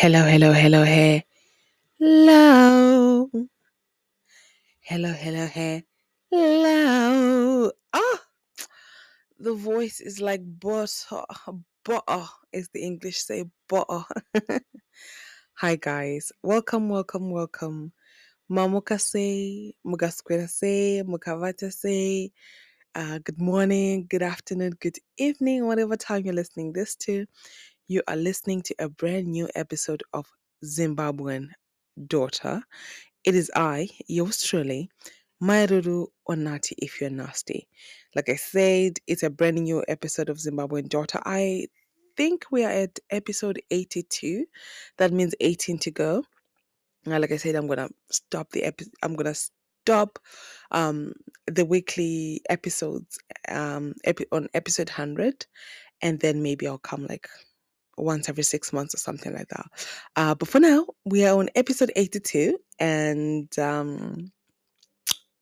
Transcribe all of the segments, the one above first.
Hello, hello, hello, hello. Hello, hello, hello. Ah, the voice is like butter. Butter is the English say butter. Hi guys, welcome, welcome, welcome. Mamuka say, Mugaskwera say, Mukavata say. Uh, good morning, good afternoon, good evening, whatever time you're listening this to. You are listening to a brand new episode of Zimbabwean Daughter. It is I, yours truly, Mai Ruru Onati if you're nasty. Like I said, it's a brand new episode of Zimbabwean Daughter. I think we are at episode 82. That means 18 to go. Uh, like I said, I'm gonna stop the episode. I'm gonna stop um the weekly episodes um epi- on episode 100 and then maybe I'll come like once every six months or something like that. Uh, but for now, we are on episode 82 and um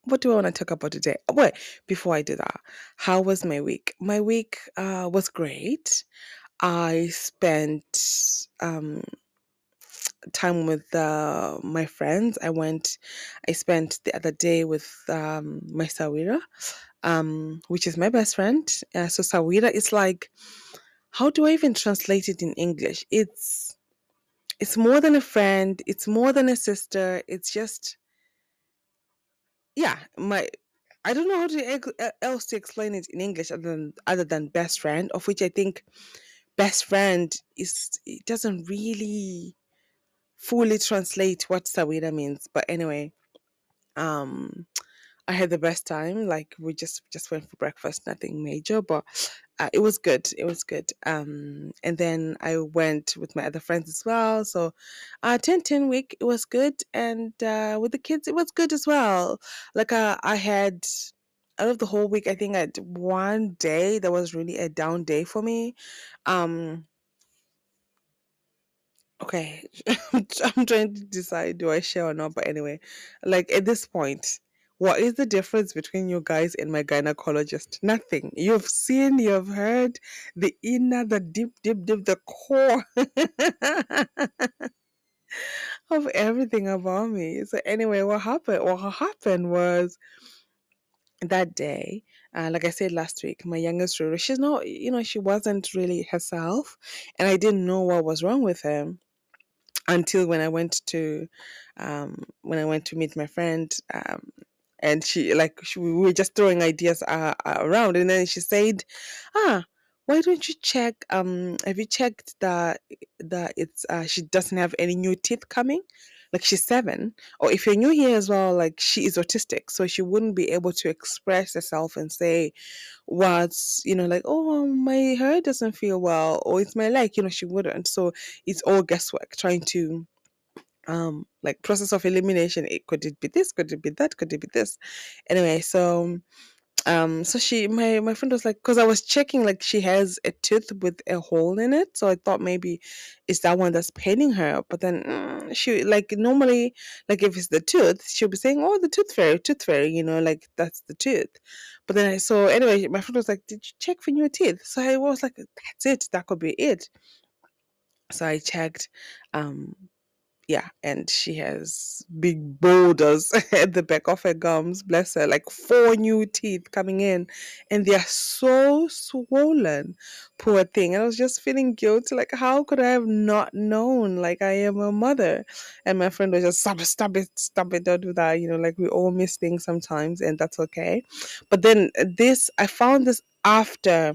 what do I want to talk about today? Wait, before I do that, how was my week? My week uh, was great. I spent um, time with uh, my friends. I went, I spent the other day with um, my Sahwira, um, which is my best friend. Uh, so Sahwira is like, how do I even translate it in English? It's it's more than a friend. It's more than a sister. It's just yeah, my I don't know how to else to explain it in English other than other than best friend, of which I think best friend is it doesn't really fully translate what Sahwira means. But anyway, um I had the best time. Like we just just went for breakfast, nothing major, but uh, it was good. It was good. Um, and then I went with my other friends as well. So, uh, 10 10 week, it was good. And uh, with the kids, it was good as well. Like uh, I had out of the whole week, I think I had one day that was really a down day for me. Um, okay, I'm trying to decide do I share or not. But anyway, like at this point, what is the difference between you guys and my gynecologist? Nothing. You've seen, you've heard the inner, the deep, deep, deep, the core of everything about me. So anyway, what happened? What happened was that day, uh, like I said last week, my youngest daughter, she's not, you know, she wasn't really herself, and I didn't know what was wrong with her until when I went to um, when I went to meet my friend. Um, and she like she, we were just throwing ideas uh, around, and then she said, "Ah, why don't you check? Um, have you checked that that it's uh, she doesn't have any new teeth coming? Like she's seven, or if you're new here as well, like she is autistic, so she wouldn't be able to express herself and say what's you know like oh my hair doesn't feel well or it's my leg you know she wouldn't so it's all guesswork trying to um like process of elimination it could it be this could it be that could it be this? Anyway so um so she my my friend was like because i was checking like she has a tooth with a hole in it so i thought maybe it's that one that's paining her but then mm, she like normally like if it's the tooth she'll be saying oh the tooth fairy tooth fairy you know like that's the tooth. But then i so anyway my friend was like did you check for new teeth? So i was like that's it that could be it. So i checked um yeah, and she has big boulders at the back of her gums, bless her, like four new teeth coming in, and they are so swollen. Poor thing. And I was just feeling guilty, like, how could I have not known? Like, I am a mother. And my friend was just, stop it, stop it, stop it, don't do that. You know, like, we all miss things sometimes, and that's okay. But then this, I found this after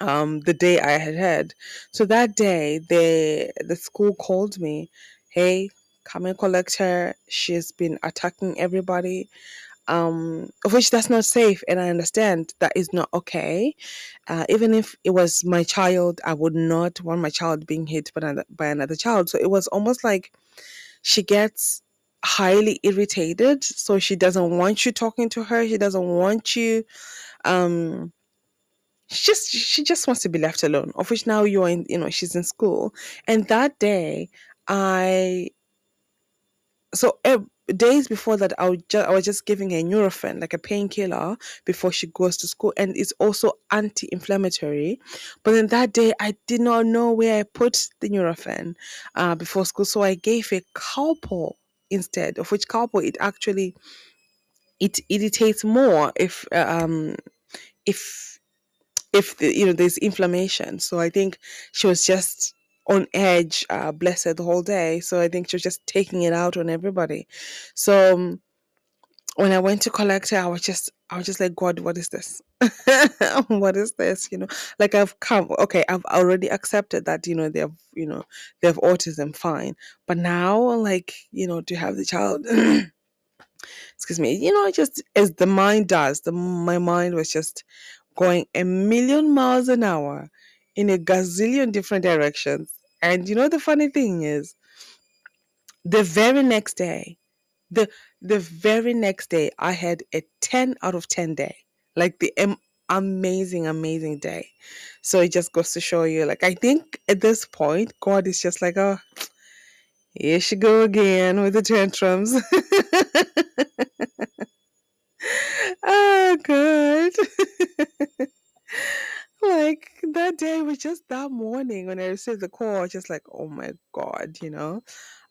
um the day I had had. So that day the the school called me, hey, come and collect her. She's been attacking everybody. Um, which that's not safe, and I understand that is not okay. Uh, even if it was my child, I would not want my child being hit by another, by another child. So it was almost like she gets highly irritated, so she doesn't want you talking to her. She doesn't want you um she just she just wants to be left alone of which now you're in you know she's in school and that day i so ev- days before that, I, would ju- I was just giving her Nurofen, like a painkiller, before she goes to school, and it's also anti-inflammatory. But then that day, I did not know where I put the Nurofen uh, before school, so I gave her Calpol instead. Of which Calpol, it actually it irritates more if uh, um if if the, you know there's inflammation. So I think she was just on edge, uh, bless her, the whole day. So I think she was just taking it out on everybody. So um, when I went to collect her, I was just I was just like, God, what is this? what is this? You know, like I've come, okay, I've already accepted that, you know, they have, you know, they have autism, fine. But now, like, you know, to have the child excuse me, you know, just as the mind does, the my mind was just going a million miles an hour in a gazillion different directions. And you know the funny thing is, the very next day, the the very next day, I had a ten out of ten day, like the am- amazing, amazing day. So it just goes to show you, like I think at this point, God is just like, oh, here she go again with the tantrums. oh God. like that day was just that morning when I received the call, just like, oh my God, you know.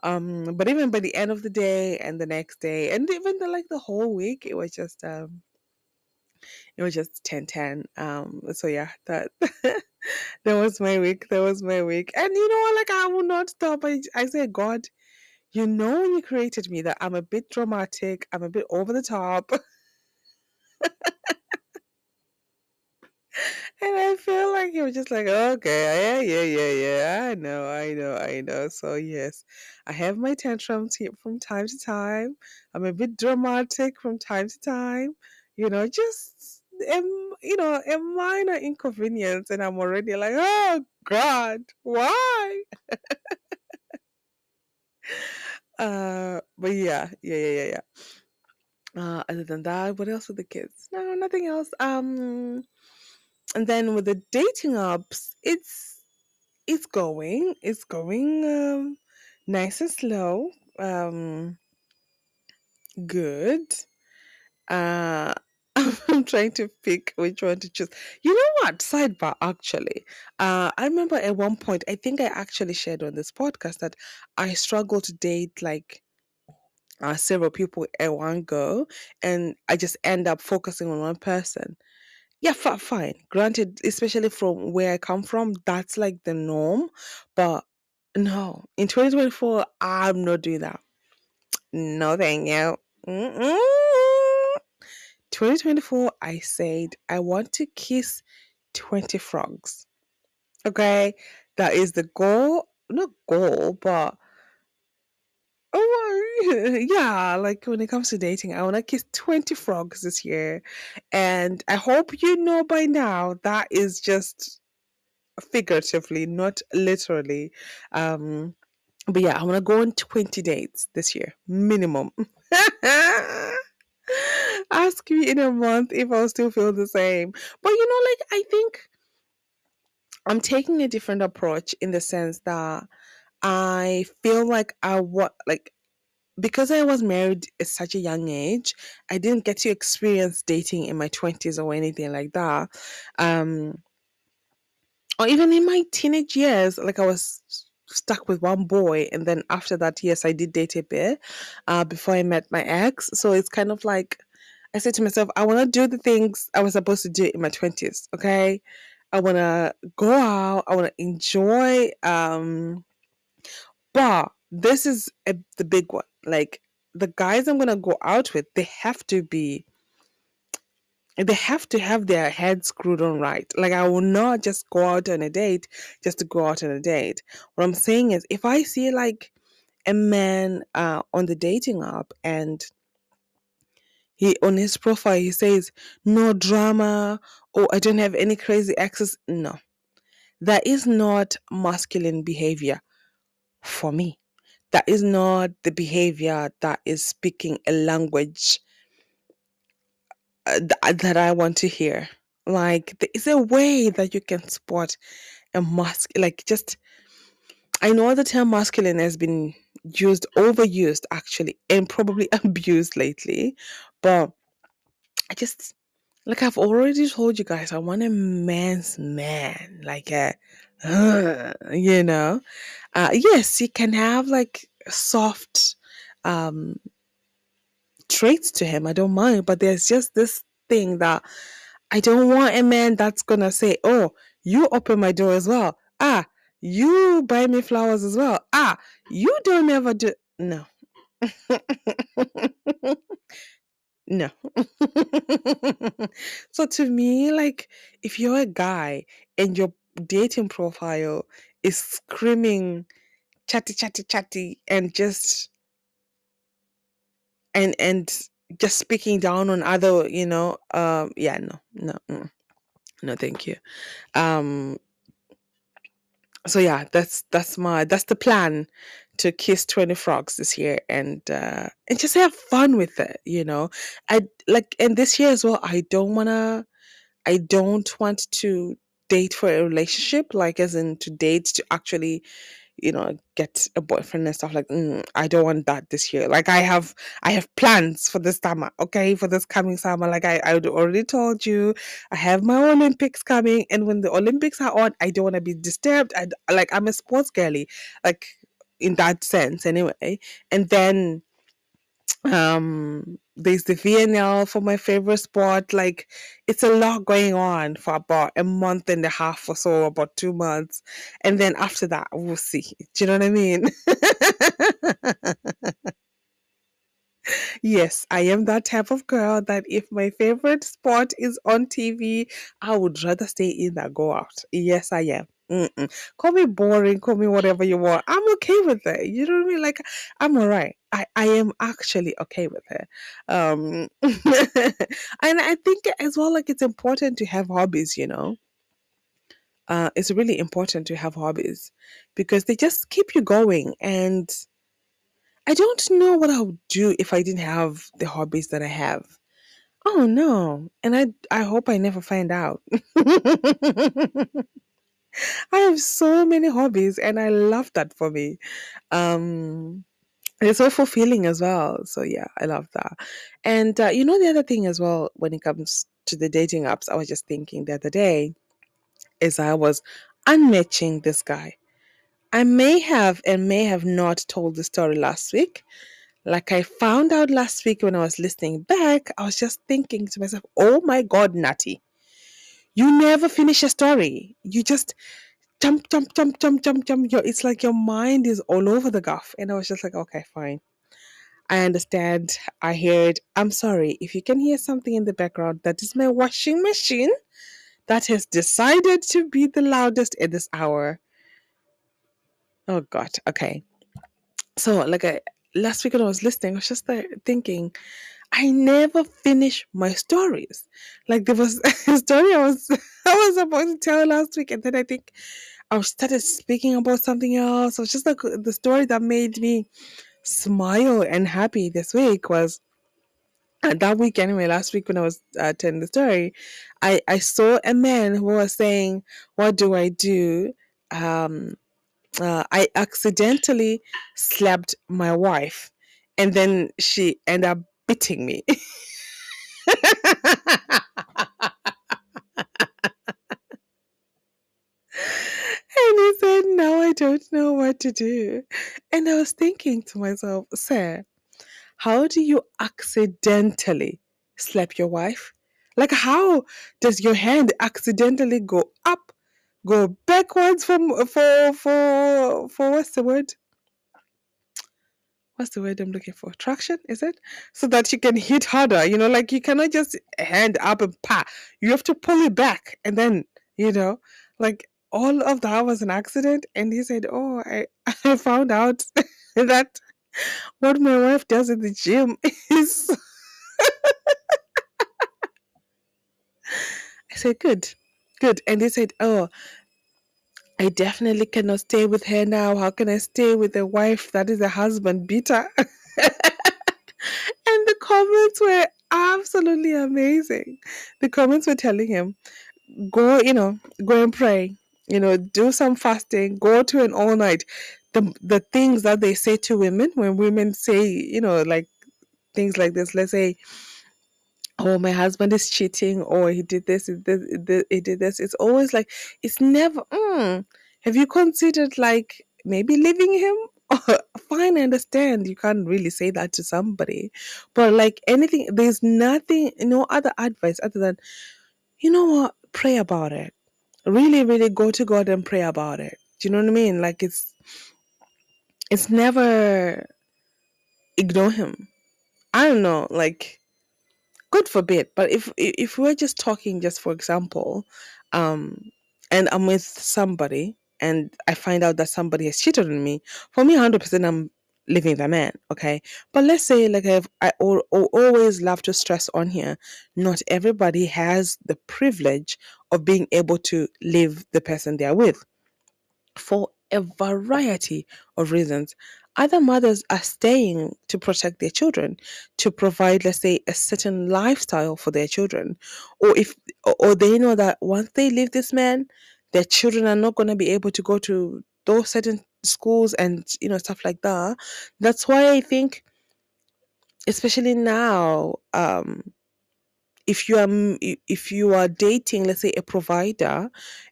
Um, but even by the end of the day and the next day, and even the like the whole week, it was just um it was just 10 10. Um, so yeah, that that was my week. That was my week. And you know like I will not stop. I I say, God, you know when you created me that I'm a bit dramatic, I'm a bit over the top. And I feel like he was just like, okay, yeah, yeah, yeah, yeah. I know, I know, I know. So yes, I have my tantrums here from time to time. I'm a bit dramatic from time to time. You know, just um, you know, a minor inconvenience, and I'm already like, oh God, why? uh, but yeah, yeah, yeah, yeah, yeah. Uh, other than that, what else with the kids? No, nothing else. Um, and then with the dating apps, it's it's going, it's going um, nice and slow. Um, good. Uh, I'm trying to pick which one to choose. You know what? Sidebar, actually. Uh, I remember at one point, I think I actually shared on this podcast that I struggle to date like uh, several people at one go, and I just end up focusing on one person. Yeah, fi- fine. Granted, especially from where I come from, that's like the norm. But no, in 2024, I'm not doing that. No, thank you. Mm-mm. 2024, I said I want to kiss 20 frogs. Okay, that is the goal. Not goal, but oh yeah, like when it comes to dating, I want to kiss 20 frogs this year. And I hope you know by now that is just figuratively, not literally. Um, but yeah, I want to go on 20 dates this year, minimum. Ask me in a month if I'll still feel the same. But you know, like, I think I'm taking a different approach in the sense that I feel like I what like because I was married at such a young age, I didn't get to experience dating in my 20s or anything like that. Um, or even in my teenage years, like I was stuck with one boy, and then after that, yes, I did date a bit uh, before I met my ex. So it's kind of like I said to myself, I want to do the things I was supposed to do in my 20s, okay? I want to go out, I want to enjoy um but this is a, the big one. Like the guys I'm to go out with, they have to be they have to have their heads screwed on right. Like I will not just go out on a date just to go out on a date. What I'm saying is if I see like a man uh, on the dating app and he on his profile he says no drama or I don't have any crazy exes. No. That is not masculine behavior for me. That is not the behavior that is speaking a language uh, th- that I want to hear. Like there is a way that you can spot a mask like just I know the term masculine has been used, overused actually, and probably abused lately. But I just like I've already told you guys, I want a man's man, like a, uh, you know. Uh, yes, you can have like soft um traits to him. I don't mind, but there's just this thing that I don't want a man that's gonna say, "Oh, you open my door as well." Ah, you buy me flowers as well. Ah, you don't ever do. No. no. so to me, like, if you're a guy and your dating profile is screaming chatty, chatty, chatty, and just and and just speaking down on other, you know, um, yeah, no, no, mm, no, thank you. Um, so yeah, that's that's my that's the plan to kiss 20 frogs this year and uh and just have fun with it, you know. I like and this year as well, I don't wanna I don't want to date for a relationship, like as in to date to actually you know get a boyfriend and stuff like mm, i don't want that this year. Like i have i have plans for this summer okay? For this coming summer like i i already told you i have my olympics coming and when the olympics are on i don't want to be disturbed i like i'm a sports girly like in that sense anyway. And then um there's the VNL for my favorite sport. Like it's a lot going on for about a month and a half or so, about two months. And then after that, we'll see. Do you know what I mean? yes, I am that type of girl that if my favorite sport is on TV, I would rather stay in than go out. Yes, I am. Mm-mm. Call me boring, call me whatever you want. I'm okay with it. You know what I mean? Like I'm alright. I, I am actually okay with it. Um and I think as well like it's important to have hobbies, you know. Uh it's really important to have hobbies because they just keep you going and I don't know what I would do if I didn't have the hobbies that I have. Oh no. And I I hope I never find out. I have so many hobbies and I love that for me. Um it's so fulfilling as well. So yeah, I love that. And uh, you know the other thing as well when it comes to the dating apps, I was just thinking the other day is I was unmatching this guy. I may have and may have not told the story last week. Like I found out last week when I was listening back, I was just thinking to myself, "Oh my god, Natty. You never finish a story. You just jump, jump, jump, jump, jump, jump. Your, it's like your mind is all over the guff. And I was just like, okay, fine. I understand. I heard. I'm sorry. If you can hear something in the background, that is my washing machine that has decided to be the loudest at this hour. Oh, God. Okay. So, like, I, last week when I was listening, I was just thinking, I never finish my stories. Like there was a story I was I was about to tell last week, and then I think I started speaking about something else. Was just like the story that made me smile and happy this week was uh, that week anyway. Last week when I was uh, telling the story, I I saw a man who was saying, "What do I do?" Um, uh, I accidentally slapped my wife, and then she ended up beating me. And he said, Now I don't know what to do. And I was thinking to myself, Sir, how do you accidentally slap your wife? Like, how does your hand accidentally go up, go backwards from for for for what's the word? What's the word I'm looking for? Traction, is it? So that you can hit harder. You know, like you cannot just hand up and pa. You have to pull it back and then, you know, like all of that was an accident. And he said, Oh, I, I found out that what my wife does in the gym is. I said, Good, good. And he said, Oh, I definitely cannot stay with her now. How can I stay with a wife that is a husband beater? and the comments were absolutely amazing. The comments were telling him, go, you know, go and pray, you know, do some fasting, go to an all night, the the things that they say to women when women say, you know, like things like this. Let's say, "Oh, my husband is cheating," or "He did this, he did, this." It's always like it's never. Mm, have you considered like maybe leaving him? Fine, I understand. You can't really say that to somebody, but like anything, there's nothing, no other advice other than, you know what? Pray about it. Really, really go to God and pray about it. Do you know what I mean? Like it's it's never ignore him. I don't know, like good forbid, but if if we're just talking just for example, um and I'm with somebody and I find out that somebody has cheated on me, for me 100% I'm leaving the man, okay? But let's say like I've, I al- al- always love to stress on here, not everybody has the privilege of being able to leave the person they are with for a variety of reasons. Other mothers are staying to protect their children, to provide, let's say, a certain lifestyle for their children, or if, or they know that once they leave this man, their children are not going to be able to go to those certain schools and you know stuff like that. That's why I think, especially now, um, if you are if you are dating let's say a provider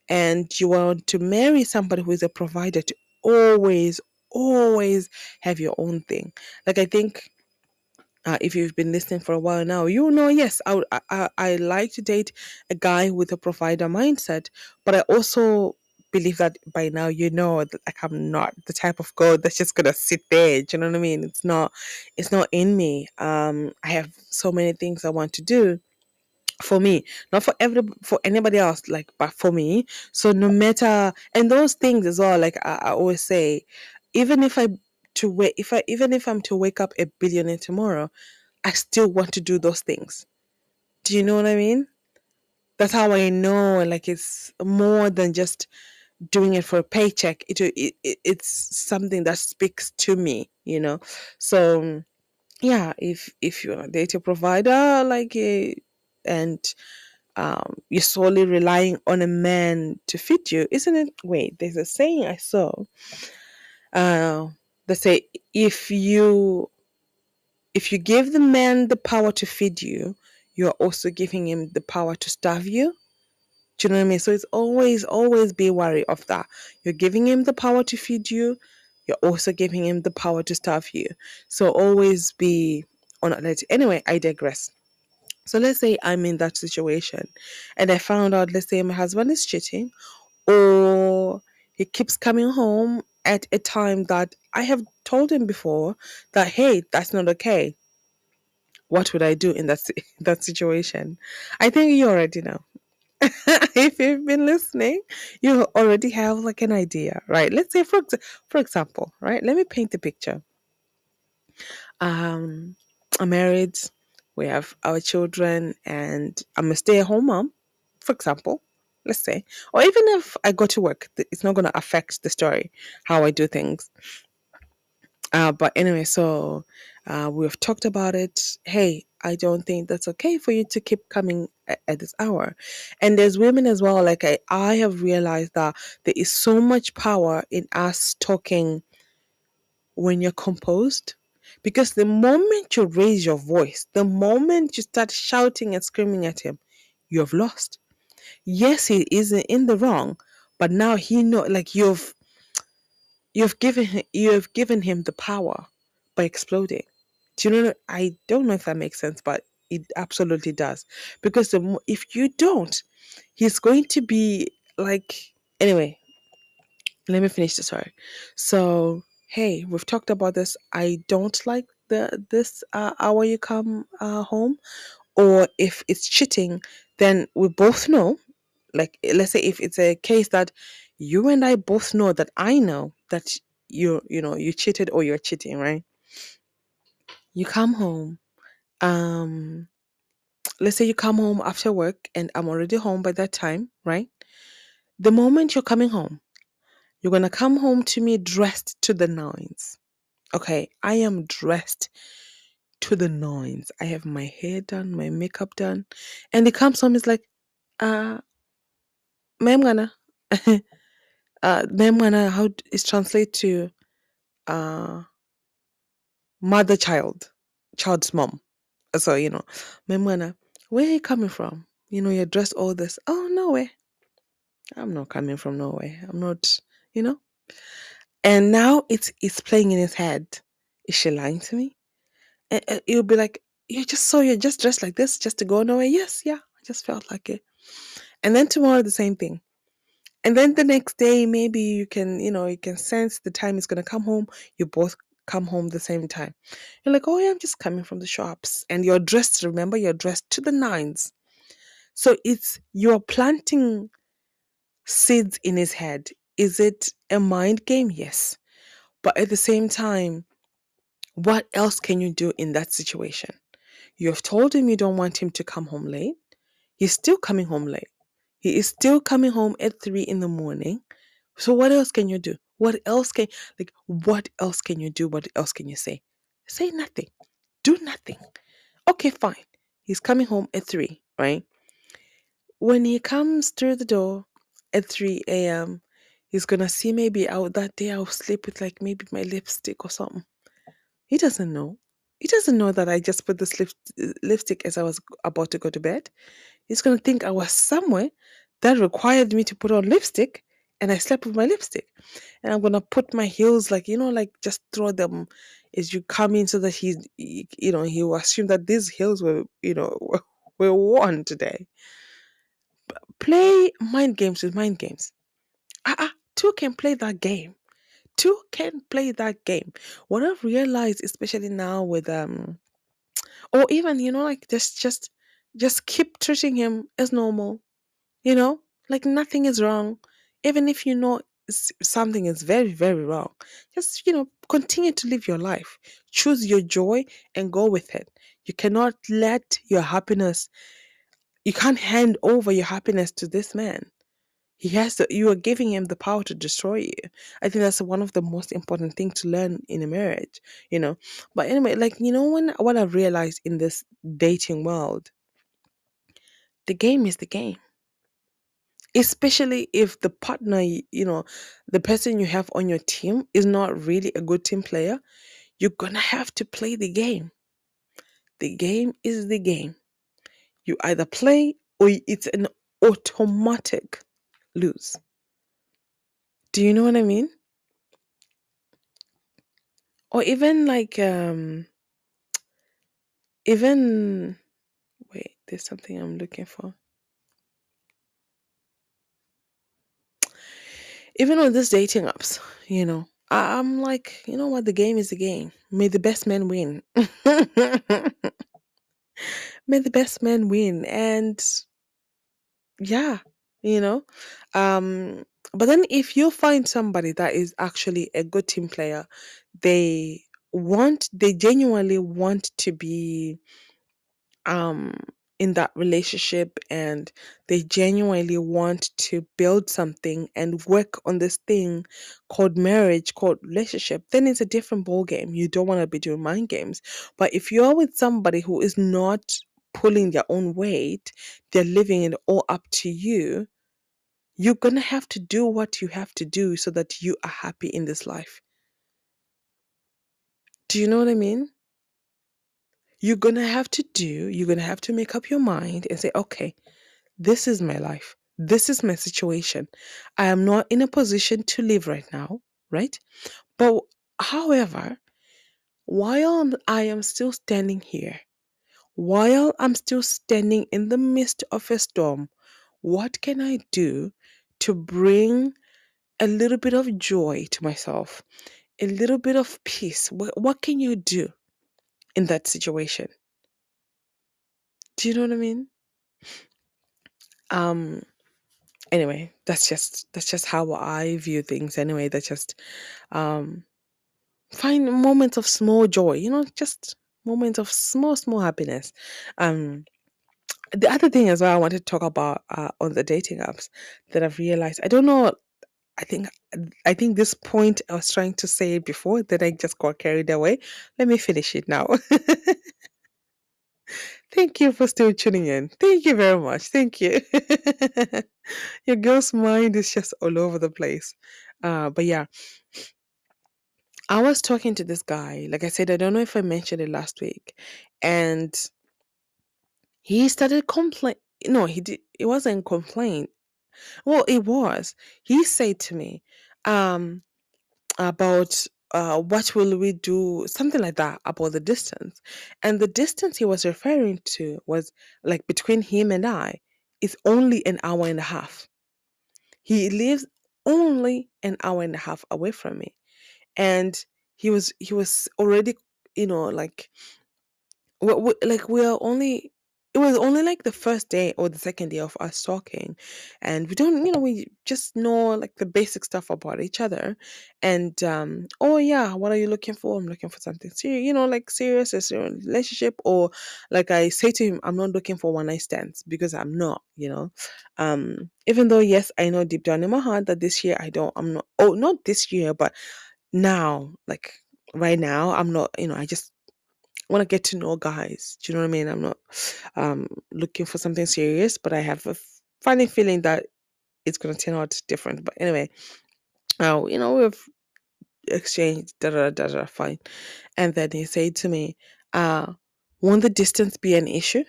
and you want to marry somebody who is a provider to always always have your own thing. Like i think uh, if you've been listening for a while now you know yes I, I i like to date a guy with a provider mindset but i also believe that by now you know that like i'm not the type of girl that's just gonna sit there do you know what i mean? It's not it's not in me. Um i have so many things i want to do for me not for every for anybody else like but for me. So no matter and those things as well like i, I always say even if i to wait if i even if i'm to wake up a billionaire tomorrow i still want to do those things do you know what i mean that's how i know like it's more than just doing it for a paycheck it, it, it it's something that speaks to me you know so yeah if if you're a data provider like a and um, you're solely relying on a man to feed you, isn't it? Wait, there's a saying I saw. Uh, they say if you if you give the man the power to feed you, you're also giving him the power to starve you. Do you know what I mean? So it's always, always be wary of that. You're giving him the power to feed you. You're also giving him the power to starve you. So always be on alert. Anyway, I digress. So let's say I'm in that situation and I found out, let's say my husband is cheating or he keeps coming home at a time that I have told him before that, hey, that's not okay. What would I do in that, that situation? I think you already know. if you've been listening, you already have like an idea, right? Let's say, for, for example, right? Let me paint the picture. Um, I'm married, we have our children, and I'm a stay at home mom, for example, let's say. Or even if I go to work, it's not going to affect the story, how I do things. Uh, but anyway, so uh, we've talked about it. Hey, I don't think that's okay for you to keep coming at, at this hour. And there's women as well. Like I, I have realized that there is so much power in us talking when you're composed. Because the moment you raise your voice, the moment you start shouting and screaming at him, you have lost. Yes, he isn't in the wrong, but now he know like you've you've given him, you have given him the power by exploding. Do you know? I don't know if that makes sense, but it absolutely does. Because the, if you don't, he's going to be like anyway. Let me finish the story. So, hey, we've talked about this. I don't like the this uh, hour you come uh, home, or if it's cheating, then we both know. Like, let's say if it's a case that you and I both know that I know that you you know you cheated or you're cheating, right? You come home. Um, let's say you come home after work, and I'm already home by that time, right? The moment you're coming home, you're gonna come home to me dressed to the nines Okay, I am dressed to the nines. I have my hair done, my makeup done, and he comes home. He's like, uh, ma'am, gonna, uh, ma'am, gonna, how is translate to? uh mother child, child's mom. So, you know, my mother, where are you coming from? You know, you're dressed all this. Oh, nowhere. I'm not coming from nowhere. I'm not, you know. And now it's it's playing in his head. Is she lying to me? And, and it'll be like, you just so you're just dressed like this just to go nowhere. Yes, yeah, I just felt like it. And then tomorrow the same thing. And then the next day, maybe you can, you know, you can sense the time is gonna come home. You both come home the same time. You're like, oh yeah, I'm just coming from the shops. And you're dressed, remember, you're dressed to the nines. So it's you're planting seeds in his head. Is it a mind game? Yes. But at the same time, what else can you do in that situation? You have told him you don't want him to come home late. He's still coming home late. He is still coming home at three in the morning. So what else can you do? What else can like what else can you do? What else can you say? Say nothing. Do nothing. Okay, fine. He's coming home at three, right? When he comes through the door at 3 a.m., he's gonna see maybe out that day I'll sleep with like maybe my lipstick or something. He doesn't know. He doesn't know that I just put this lip, lipstick as I was about to go to bed. He's gonna think I was somewhere that required me to put on lipstick and I slept with my lipstick. And I'm gonna put my heels like you know, like just throw them as you come in so that he- you know, he will assume that these heels were, you know, were worn today. Play mind games with mind games. Ah, ah, two can play that game. Two can play that game. What I've realized, especially now with um, or even you know, like just just just keep treating him as normal. You know, like nothing is wrong, even if you know something is very very wrong. Just you know, continue to live your life. Choose your joy and go with it. You cannot let your happiness. You can't hand over your happiness to this man he has to, you are giving him the power to destroy you. I think that's one of the most important things to learn in a marriage, you know. But anyway, like you know, when what I've realized in this dating world, the game is the game. Especially if the partner, you know, the person you have on your team is not really a good team player, you're gonna have to play the game. The game is the game. You either play or it's an automatic lose. Do you know what I mean? Or even like um even wait, there's something I'm looking for. Even on these dating apps, you know, I'm like, you know what? The game is the game. May the best man win. May the best man win. And yeah, you know, um, but then if you find somebody that is actually a good team player, they want, they genuinely want to be um in that relationship and they genuinely want to build something and work on this thing called marriage called relationship then it's a different ball game you don't want to be doing mind games. But if you're with somebody who is not pulling their own weight they're living it all up to you you're gonna have to do what you have to do so that you are happy in this life do you know what i mean you're gonna have to do you're gonna have to make up your mind and say okay This is my life. This is my situation. I am not in a position to live right now, right? But however, while I am still standing here, while I'm still standing in the midst of a storm, what can I do to bring a little bit of joy to myself, a little bit of peace? What, what can you do in that situation? Do you know what I mean? Um, anyway, that's just that's just how I view things anyway. That's just um find moments of small joy, you know, just moments of small, small happiness. Um the other thing as well I wanted to talk about uh, on the dating apps that I've realized, I don't know, I think I think this point I was trying to say before that I just got carried away. Let me finish it now. Thank you for still tuning in. Thank you very much. Thank you. Your girl's mind is just all over the place. Uh, but yeah, I was talking to this guy. Like I said, I don't know if I mentioned it last week. And he started complain no, he did it wasn't complaint. Well, it was. He said to me, um, about uh what will we do, something like that, about the distance. And the distance he was referring to was like between him and I is only an hour and a half. He lives only an hour and a half away from me. And he was he was already, you know, like we, we, like we're only it was only like the first day or the second day of us talking and we don't you know we just know like the basic stuff about each other and um oh yeah what are you looking for? I'm looking for something serious you know like serious as a relationship or like i say to him i'm not looking for one night stands because i'm not you know? Um even though yes i know deep down in my heart that this year i don't i'm not oh not this year but now like right now i'm not you know i just want to get to know guys. Do you know what I mean? I'm not um looking for something serious, but I have a funny feeling that it's gonna turn out different. But anyway, uh, you know, we've exchanged da da da da fine. And then he said to me, uh, won't the distance be an issue?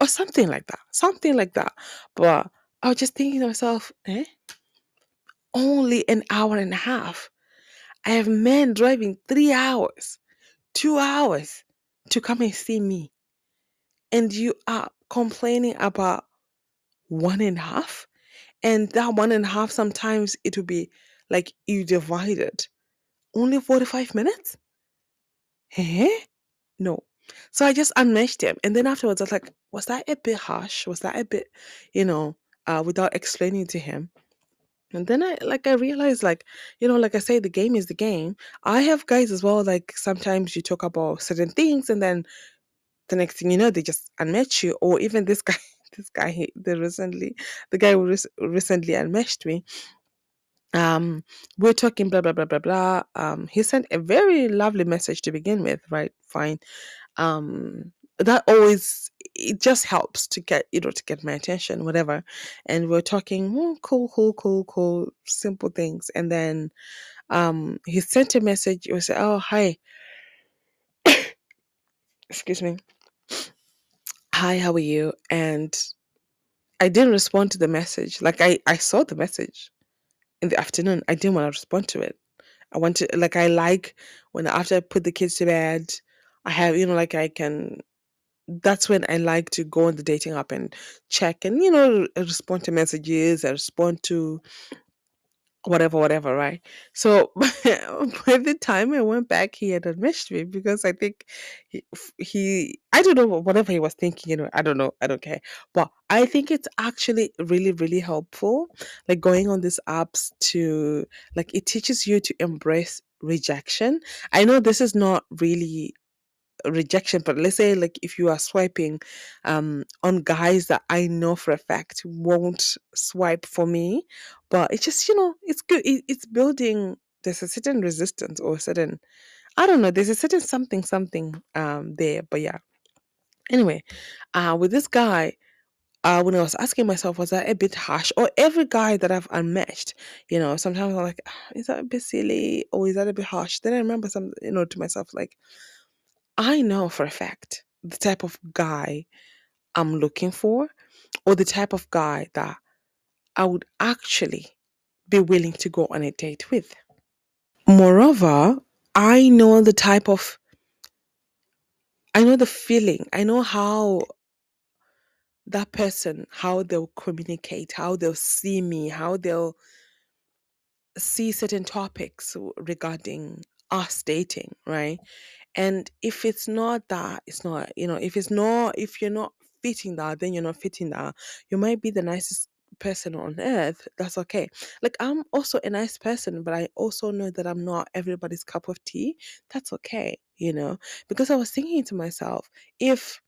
Or something like that. Something like that. But I was just thinking to myself, eh? Only an hour and a half. I have men driving three hours, two hours to come and see me. and you are complaining about one and a half? And that one and a half sometimes it will be like you divided. Only 45 minutes? Eh? no. So i just unmeshed him and then afterwards i was like was that a bit harsh? Was that a bit you know uh, without explaining to him and then i like i realized like you know like i say the game is the game i have guys as well like sometimes you talk about certain things and then the next thing you know, they just unmatch you. Or even this guy, this guy, he- the recently, the guy who rec- recently unmatched me. Um, we're talking blah blah blah blah blah. Um, he sent a very lovely message to begin with, right? Fine. Um, that always it just helps to get you know to get my attention, whatever. And we're talking, oh, cool, cool, cool, cool, simple things. And then um, he sent a message. He like, oh hi, excuse me, hi, how are you? And I didn't respond to the message. Like I, I saw the message in the afternoon. I didn't want to respond to it. I want to like I like when after I put the kids to bed, I have you know like I can. That's when I like to go on the dating app and check and you know uh, respond to messages. I respond to whatever, whatever, right? So by the time I went back, he had unmatched me because I think he, he, I don't know whatever he was thinking. You know, I don't know, I don't care. But I think it's actually really, really helpful, like going on these apps to like it teaches you to embrace rejection. I know this is not really rejection but let's say like if you are swiping um on guys that i know for a fact won't swipe for me but it's just you know it's good it, it's building there's a certain resistance or a certain i don't know there's a certain something something um there but yeah anyway uh with this guy uh, when I was asking myself, was that a bit harsh? Or every guy that I've unmatched, you know, sometimes I'm like, "Ah, is that a bit silly? Or is that a bit harsh? Then I remember some, you know, to myself, like, I know for a fact the type of guy I'm looking for, or the type of guy that I would actually be willing to go on a date with. Moreover, I know the type of, I know the feeling, I know how that person, how they'll communicate, how they'll see me, how they'll see certain topics regarding us dating, right? And if it's not that, it's not, you know, if it's not, if you're not fitting that, then you're not fitting that. You might be the nicest person on earth. That's okay. Like, I'm also a nice person, but I also know that I'm not everybody's cup of tea. That's okay, you know, because I was thinking to myself, if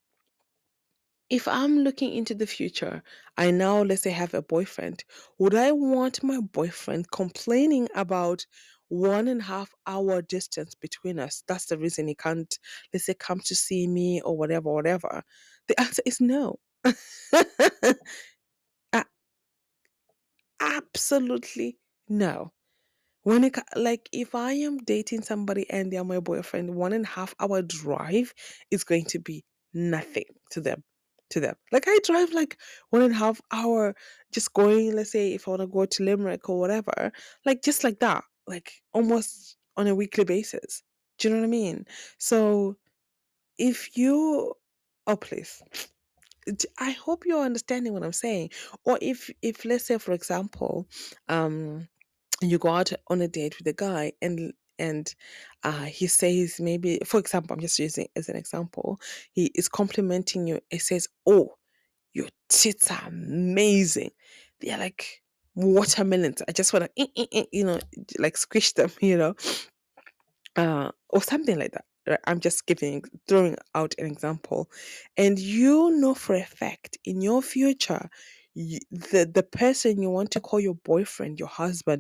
if I'm looking into the future, I now, let's say, have a boyfriend, would I want my boyfriend complaining about one and a half hour distance between us? That's the reason he can't, let's say, come to see me or whatever, whatever. The answer is no. Absolutely no. when it like if I am dating somebody and they're my boyfriend, one and a half hour drive is going to be nothing to them. To them. Like I drive like one and a half hour just going, let's say if I want to go to Limerick or whatever, like just like that, like almost on a weekly basis. Do you know what I mean? So if you oh please I hope you're understanding what I'm saying. Or if if let's say for example, um you go out on a date with a guy and and uh, he says maybe for example i'm just using as an example he is complimenting you he says oh your tits are amazing they're like watermelons i just want to eh, eh, eh, you know like squish them you know uh, or something like that right? i'm just giving throwing out an example and you know for a fact in your future you, the the person you want to call your boyfriend your husband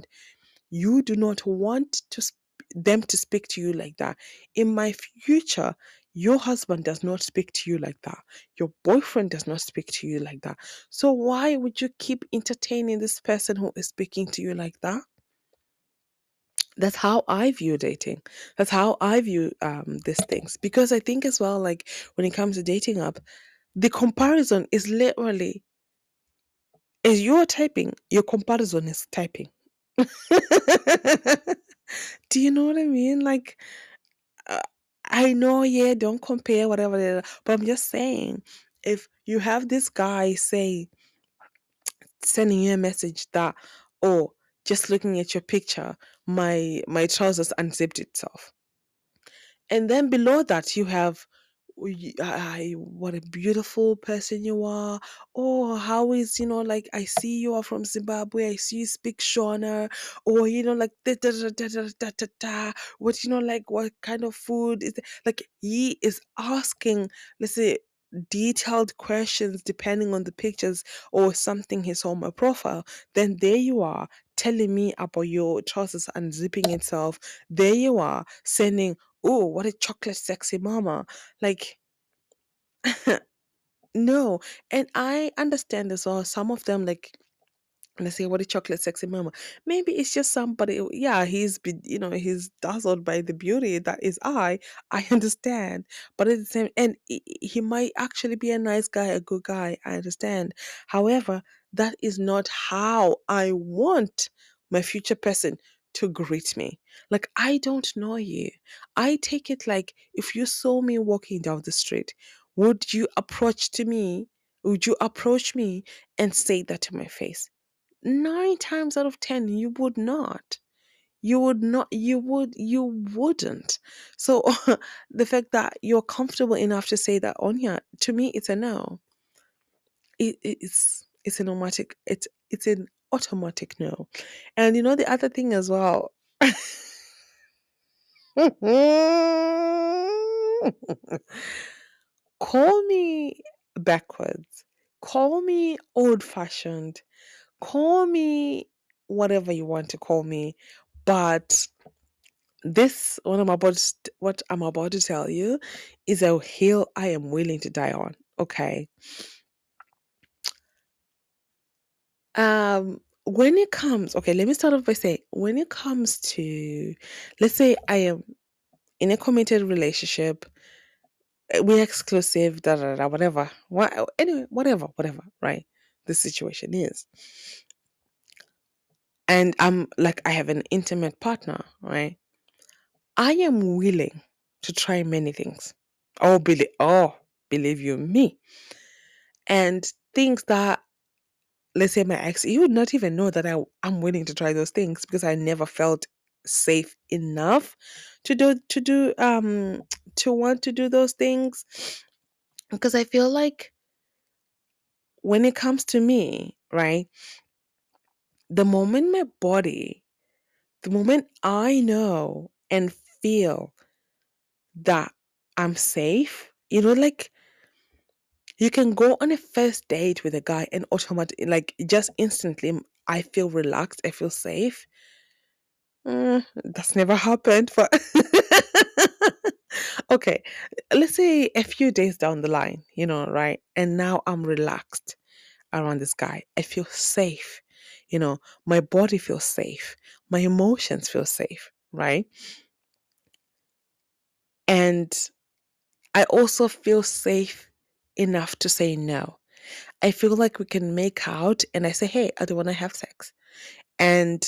you do not want to sp- them to speak to you like that. In my future, your husband does not speak to you like that. Your boyfriend does not speak to you like that. So why would you keep entertaining this person who is speaking to you like that? That's how I view dating. That's how I view um, these things. Because I think as well, like when it comes to dating up, the comparison is literally as you're typing, your comparison is typing. Do you know what I mean? Like, uh, I know, yeah, don't compare, whatever, but I'm just saying, if you have this guy say, sending you a message that, oh, just looking at your picture, my my trousers unzipped itself. And then below that, you have, Oh, "Y- I, what a beautiful person you are. Oh, how is, you know, like, I see you are from Zimbabwe. I see you speak Shona. Or, you know, like, da, da, da, da, da, da, da, da. what, you know, like, what kind of food is? Like, he is asking, let's say, detailed questions depending on the pictures or something saw on my profile. Then there you are telling me about your trousers unzipping itself. There you are sending oh, what a chocolate sexy mama. Like, no. And I understand as well, some of them, like, let's say, what a chocolate sexy mama. Maybe it's just somebody, yeah, he's, you know, he's dazzled by the beauty that is I. I understand. But at the same, and he might actually be a nice guy, a good guy. I understand. However, that is not how I want my future person to greet me. Like, I don't know you. I take it like if you saw me walking down the street, would you approach to me? Would you approach me and say that to my face? Nine times out of ten, you would not. You would not, you would, you wouldn't. So the fact that you're comfortable enough to say that on here, to me, it's a no. It, it's it's an automatic. It's it's an automatic no. And you know the other thing as well. Call me backwards. Call me old fashioned. Call me whatever you want to call me. But this what I'm about to, what I'm about to tell you is a hill I am willing to die on. Okay. Um when it comes, okay, let me start off by saying when it comes to let's say I am in a committed relationship uh, we're exclusive, da da da, whatever. What anyway, whatever, whatever, right? The situation is. And I'm like I have an intimate partner, right? I am willing to try many things. Oh, believe oh, believe you me. And things that let's say my ex, you would not even know that I I'm willing to try those things because I never felt safe enough to do to do um to want to do those things because I feel like when it comes to me, right? The moment my body, the moment I know and feel that I'm safe, you know, like you can go on a first date with a guy and automatically, like, just instantly, I feel relaxed, I feel safe. Mm, that's never happened. But okay, let's say a few days down the line, you know, right? And now I'm relaxed around this guy. I feel safe. You know, my body feels safe. my emotions feel safe, right? And I also feel safe enough to say no. I feel like we can make out and I say, hey, I don't want to have sex. And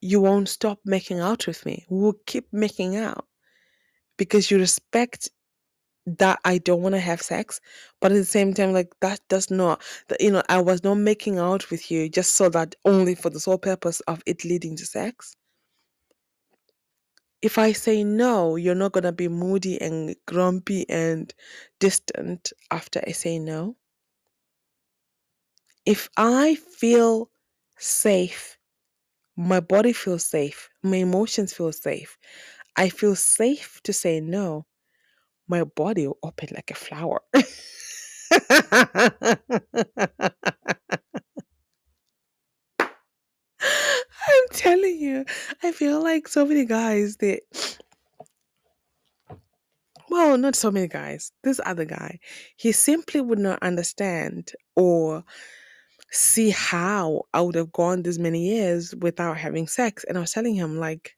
you won't stop making out with me. We'll keep making out because you respect that I don't want to have sex, but at the same time, like that does not, that you know, I was not making out with you just so that only for the sole purpose of it leading to sex. If I say no, you're not gonna be moody and grumpy and distant after I say no. If I feel safe, my body feels safe, my emotions feel safe, I feel safe to say no, my body will open like a flower. I'm telling you, I feel like so many guys they well, not so many guys. This other guy, he simply would not understand or see how I would have gone this many years without having sex. And I was telling him, like,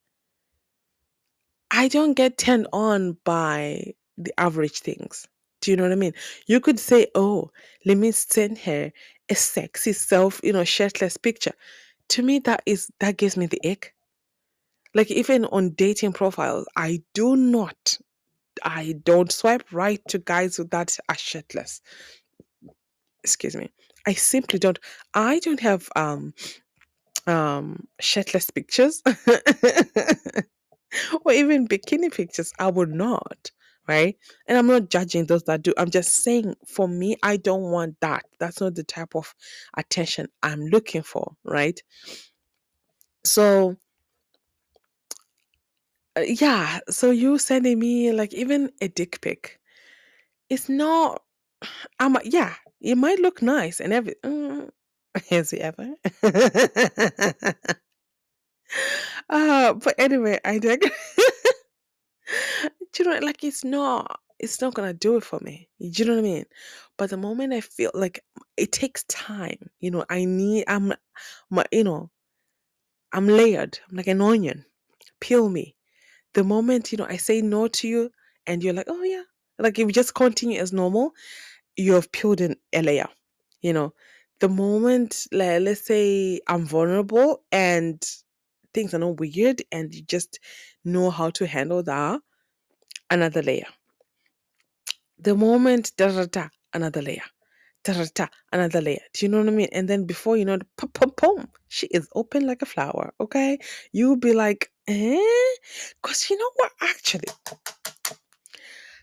I don't get turned on by the average things. Do you know what I mean? You could say, oh, let me send her a sexy self, you know, shirtless picture. To me, that is that gives me the ick. Like even on dating profiles, I do not, I don't swipe right to guys that are shirtless. Excuse me. I simply don't. I don't have um um shirtless pictures or even bikini pictures. I would not, right? And I'm not judging those that do. I'm just saying for me, I don't want that. That's not the type of attention I'm looking for, right? So uh, yeah, so you sending me like even a dick pic. It's not. I'm yeah. It might look nice and every. Mm, has he ever? uh, but anyway, I dig. Do you know, like it's not. It's not gonna do it for me. Do you know what I mean? But the moment I feel like it takes time, you know, I need. I'm, my, you know, I'm layered. I'm like an onion. Peel me. the moment you know I say no to you and you're like, oh yeah, like if you just continue as normal, you have peeled in a layer. You know, the moment like, let's say I'm vulnerable and things are not weird and you just know how to handle that, another layer. The moment da da da, another layer. Da da da, another layer. Do you know what I mean? And then before you know, it, pum pum pum, she is open like a flower. Okay, you'll be like, eh? Because you know what? Actually,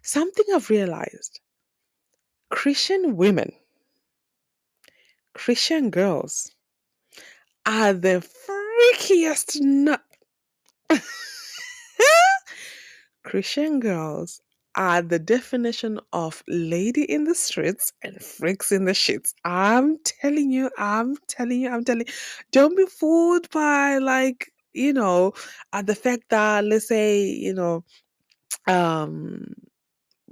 something I've realized Christian women, Christian girls are the freakiest nut. Christian girls are the definition of lady in the streets and freaks in the sheets. I'm telling you, I'm telling you, I'm telling you. Don't be fooled by like, you know, uh, the fact that let's say, you know, um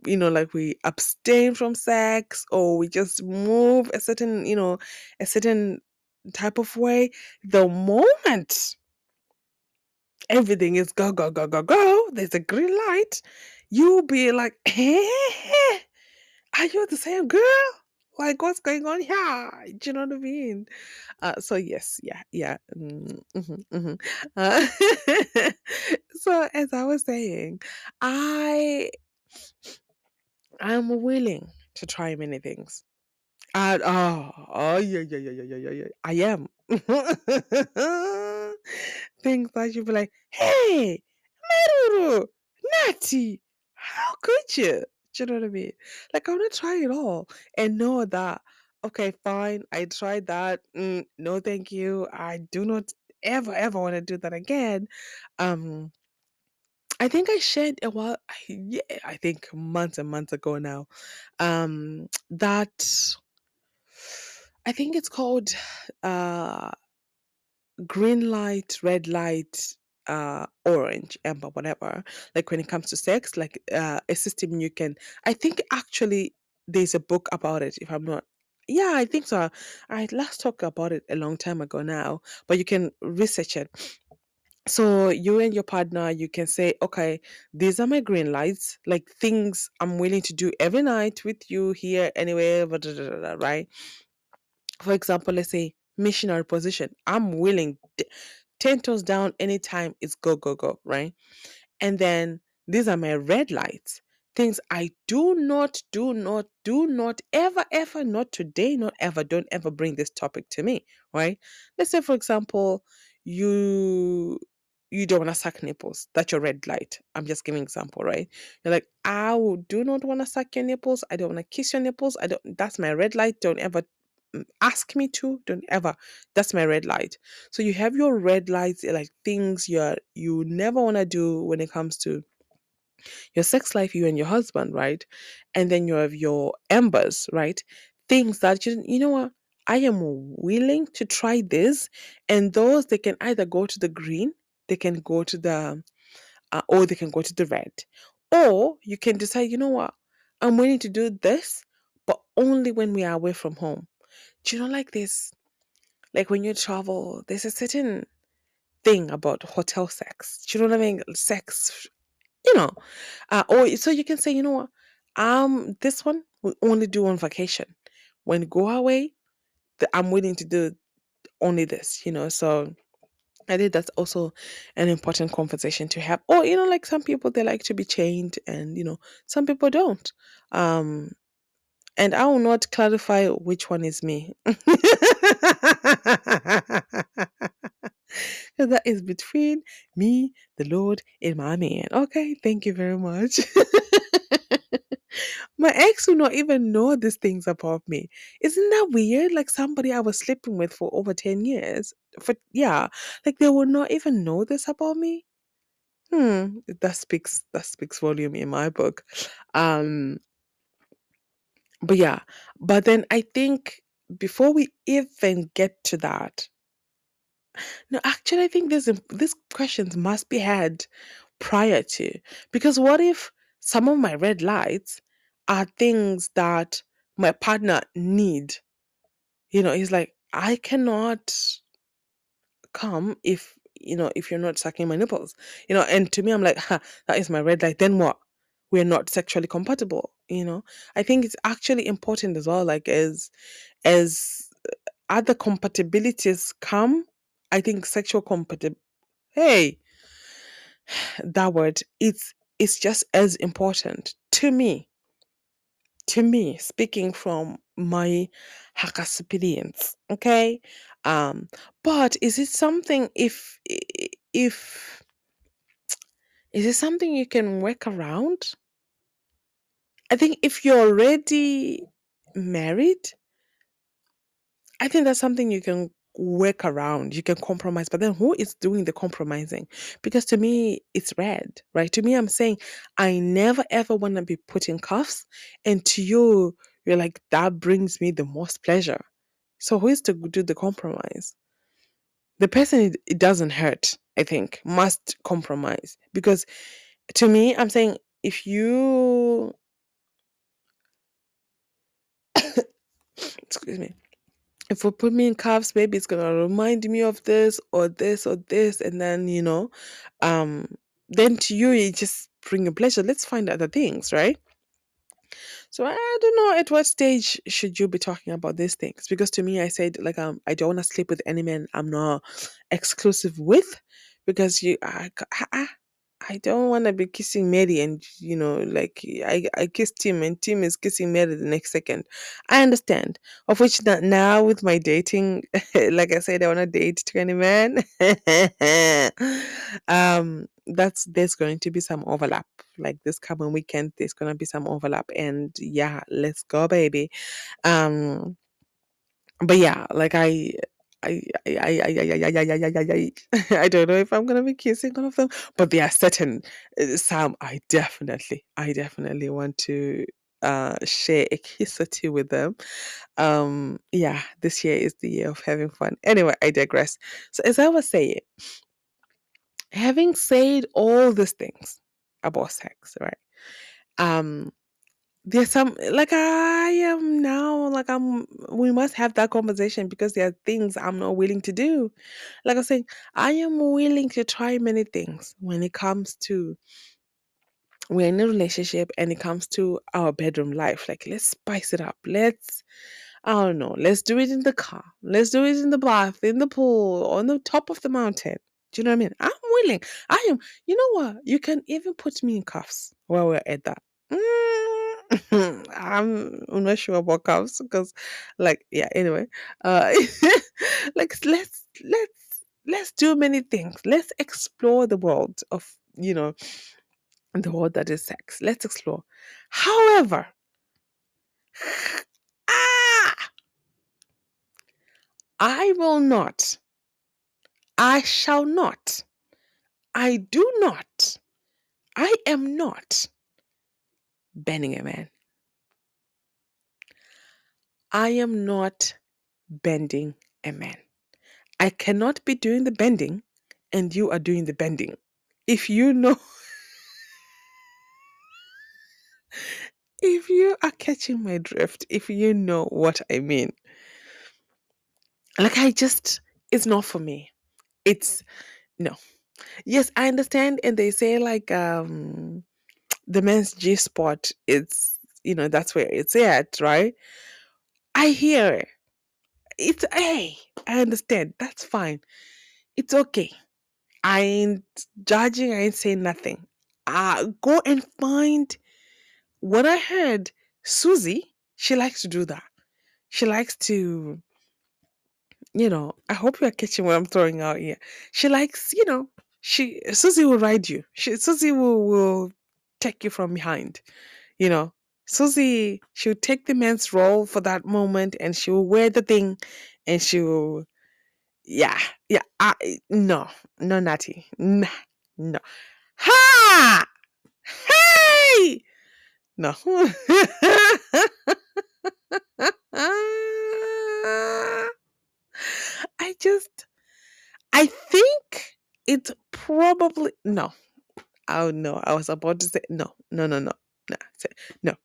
you know like we abstain from sex or we just move a certain you know a certain type of way the moment everything is go go go go go there's a green light you'll be like eh, are you the same girl like what's going on here do you know what i mean uh so yes yeah yeah mm, mhm, mhm. Uh, so as i was saying i I'm willing to try many things. And oh, oh yeah, yeah, yeah, yeah, yeah, yeah. I am. things that you'd be like, hey, Mai Ruru, Natty, how could you? Do you know what I mean? Like I want to try it all and know that okay, fine, I tried that. Mm, no, thank you. I do not ever, ever want to do that again. Um, I think I shared a while, I, yeah, I think months and months ago now, um, that I think it's called uh, green light, red light, uh, orange, amber, whatever. Like when it comes to sex, like uh, a system you can. I think actually there's a book about it. If I'm not. Yeah, I think so. I last talked about it a long time ago now, but you can research it so you and your partner you can say okay these are my green lights like things i'm willing to do every night with you here anywhere right for example let's say missionary position i'm willing t- 10 toes down anytime it's go go go right and then these are my red lights. Things I do not, do not, do not ever, ever, not today, not ever, don't ever bring this topic to me, right? Let's say, for example, you you don't want to suck nipples. That's your red light. I'm just giving example, right? You're like, I do not want to suck your nipples. I don't want to kiss your nipples. I don't. That's my red light. Don't ever ask me to. Don't ever. That's my red light. So you have your red lights, like things you're you never want to do when it comes to your sex life, you and your husband, right? And then you have your embers, right? Things that you you know what? I am willing to try this, and those they can either go to the green, they can go to the, uh, or they can go to the red, or you can decide, you know what? I'm willing to do this, but only when we are away from home. Do you know like this? Like when you travel, there's a certain thing about hotel sex. Do you know what I mean? Sex, you know. Uh, or so you can say, you know what? Um, this one we only do on vacation. When go away, the, I'm willing to do only this, you know. So I think that's also an important conversation to have. Or, you know, like some people they like to be chained and you know, some people don't. Um and I will not clarify which one is me. that is between me, the Lord, and my man. Okay, thank you very much. my ex will not even know these things about me. Isn't that weird? Like somebody I was sleeping with for over 10 years. For yeah, like they will not even know this about me. Hmm, that speaks that speaks volume in my book. Um, but yeah, but then I think before we even get to that, no, actually, I think this these questions must be had prior to because what if some of my red lights are things that my partner need? You know, he's like, I cannot come if you know if you're not sucking my nipples. You know, and to me, I'm like, huh, that is my red light. Then what? We're not sexually compatible. You know, I think it's actually important as well. Like as as other compatibilities come, I think sexual compatibility. Hey, that word it's it's just as important to me to me speaking from my haka experience okay um but is it something if if is it something you can work around i think if you're already married I think that's something you can work around. You can compromise, but then who is doing the compromising? Because to me, it's red, right? To me, I'm saying I never ever want to be put in cuffs, and to you, you're like that brings me the most pleasure. So who is to do the compromise? The person it, it doesn't hurt, I think, must compromise because to me, I'm saying if you excuse me if we put me in cuffs, maybe it's gonna remind me of this or this or this, and then you know, um, then to you it just bring a pleasure. Let's find other things, right? So I don't know at what stage should you be talking about these things? Because to me, I said like um, I don't want to sleep with any man I'm not exclusive with, because you I, I don't want to be kissing Mary and you know like I I kissed Tim and Tim is kissing Mary the next second. I understand. Of which that now with my dating, like I said, I want to date twenty men. um, that's there's going to be some overlap. Like this coming weekend, there's gonna be some overlap, and yeah, let's go, baby. Um, but yeah, like I. I I I I I I I I I I I don't know if I'm gonna be kissing all of them, but there are certain uh, some I definitely I definitely want to uh share a kiss or two with them. Um yeah, this year is the year of having fun. Anyway, I digress. So as I was saying, having said all these things about sex, right? Um there's some like I am now like I'm we must have that conversation because there are things I'm not willing to do. Like I was saying, I am willing to try many things when it comes to we're in a relationship and it comes to our bedroom life. Like let's spice it up. Let's I don't know, let's do it in the car. Let's do it in the bath, in the pool, on the top of the mountain. Do you know what I mean? I'm willing. I am. You know what? You can even put me in cuffs while we're at that. Mm, I'm, not sure about cuffs because, like, yeah. Anyway, uh, like let's let's let's do many things. Let's explore the world of you know the world that is sex. Let's explore. However, ah, I will not. I shall not. I do not. I am not bending a man. I am not bending a man. I cannot be doing the bending and you are doing the bending. If you know, if you are catching my drift, if you know what I mean, like I just, it's not for me. It's no. Yes, I understand. And they say, like, um, the men's G spot, it's, you know, that's where it's at, right? I hear it. It's, hey, I understand. That's fine. It's okay. I ain't judging, I ain't saying nothing. Uh, go and find what I heard. Susie, she likes to do that. She likes to, you know, I hope you're catching what I'm throwing out here. She likes, you know, she Susie will ride you. She Susie will will take you from behind. You know, Susie she'll take the man's role for that moment and she will wear the thing and she will yeah, yeah. I no, no, Natty, nah, no. Ha! Hey! No. I just, I think it's probably no. Oh no, I was about to say no, no, no, no, no, no.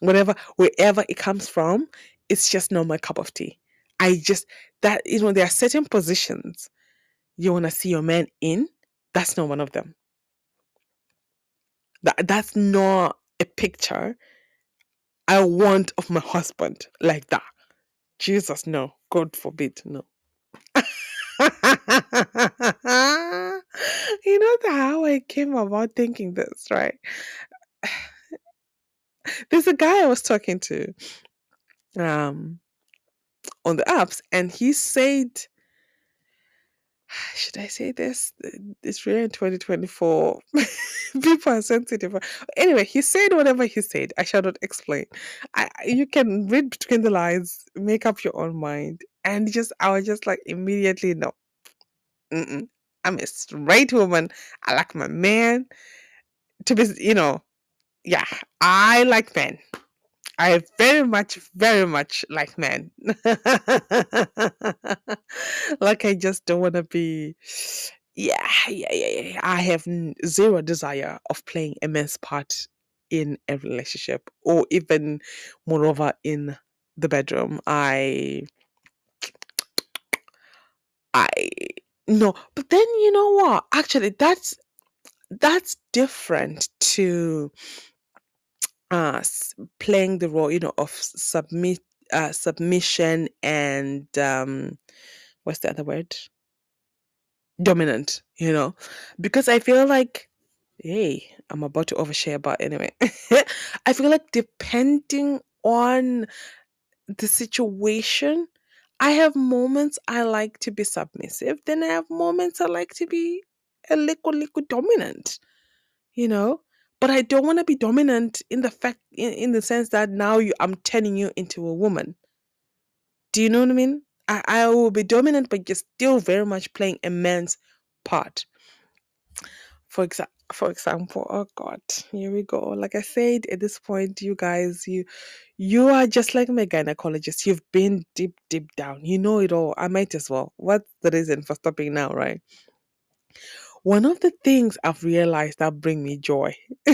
Whatever, wherever it comes from, it's just not my cup of tea. I just that you know there are certain positions you want to see your man in. That's not one of them. That that's not a picture I want of my husband like that. Jesus, no. God forbid, no. you know how I came about thinking this, right? There's a guy I was talking to um on the apps and he said should I say this? It's really in 2024. People are sensitive. Anyway, he said whatever he said. I shall not explain. I, you can read between the lines, make up your own mind. And just, I was just like, immediately, no. Mm-mm. I'm a straight woman. I like my man to be, you know, yeah, I like men. I very much, very much like men. like I just don't want to be. Yeah, yeah, yeah, yeah. I have zero desire of playing a man's part in a relationship, or even, moreover, in the bedroom. I, I no. But then you know what? Actually, that's that's different to uh s- playing the role you know of submit uh submission and um what's the other word dominant you know because i feel like hey i'm about to overshare but anyway i feel like depending on the situation i have moments i like to be submissive then i have moments i like to be a little little dominant you know? But i don't want to be dominant in the fact in, in the sense that now you i'm turning you into a woman. Do you know what i mean? I, I will be dominant but you're still very much playing a man's part. For example for example oh god here we go. Like i said at this point you guys you you are just like my gynecologist. You've been deep deep down. You know it all. I might as well. What's the reason for stopping now right? One of the things i've realized that bring me joy.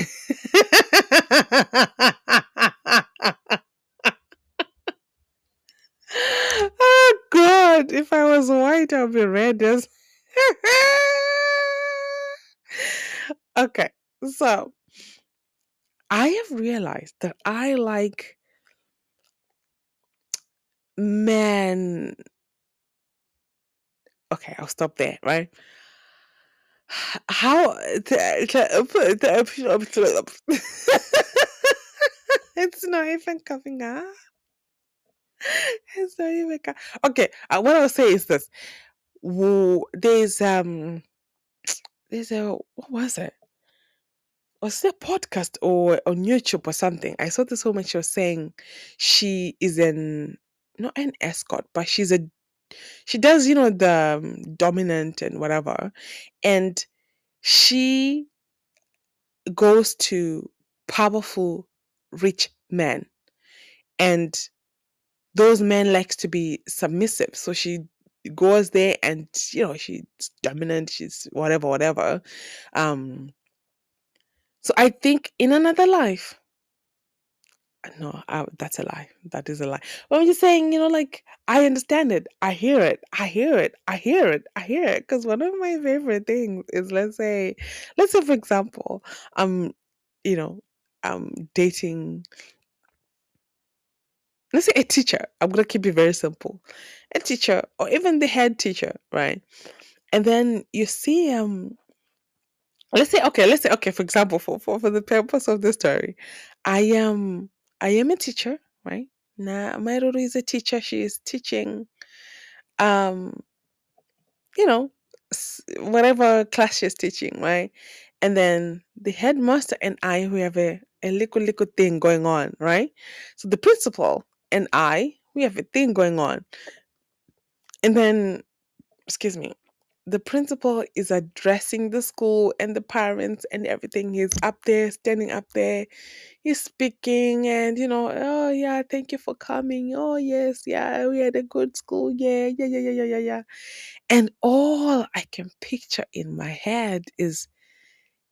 Oh god if i was white i'd be red as have realized that I like men. Okay, I'll stop there, right? How it's not even coming out. It's not even co- okay. Uh, what I'll say is this: there's um, there's a what was it? Was it a podcast or on YouTube or something? I saw this woman. She was saying she is an not an escort, but she's a she does you know the um, dominant and whatever, and she goes to powerful rich men and those men likes to be submissive so she goes there and you know she's dominant she's whatever whatever um so i think in another life no I, that's a lie. That is a lie. But i'm just saying you know like i understand it. I hear it. I hear it. I hear it. I hear it. Because one of my favorite things is let's say let's say for example um you know um dating let's say a teacher. I'm gonna keep it very simple. A teacher or even the head teacher right? And then you see um let's say okay let's say okay for example for for, for the purpose of the story i am i am a teacher right? Now Mai Ruru is a teacher she is teaching um you know whatever class she's teaching right? And then the headmaster and i we have a, a little little thing going on right? So the principal and i we have a thing going on. And then excuse me the principal is addressing the school and the parents and everything. He's up there standing up there. He's speaking and you know oh yeah thank you for coming. Oh yes yeah we had a good school. Yeah yeah yeah yeah yeah yeah. Yeah and all i can picture in my head is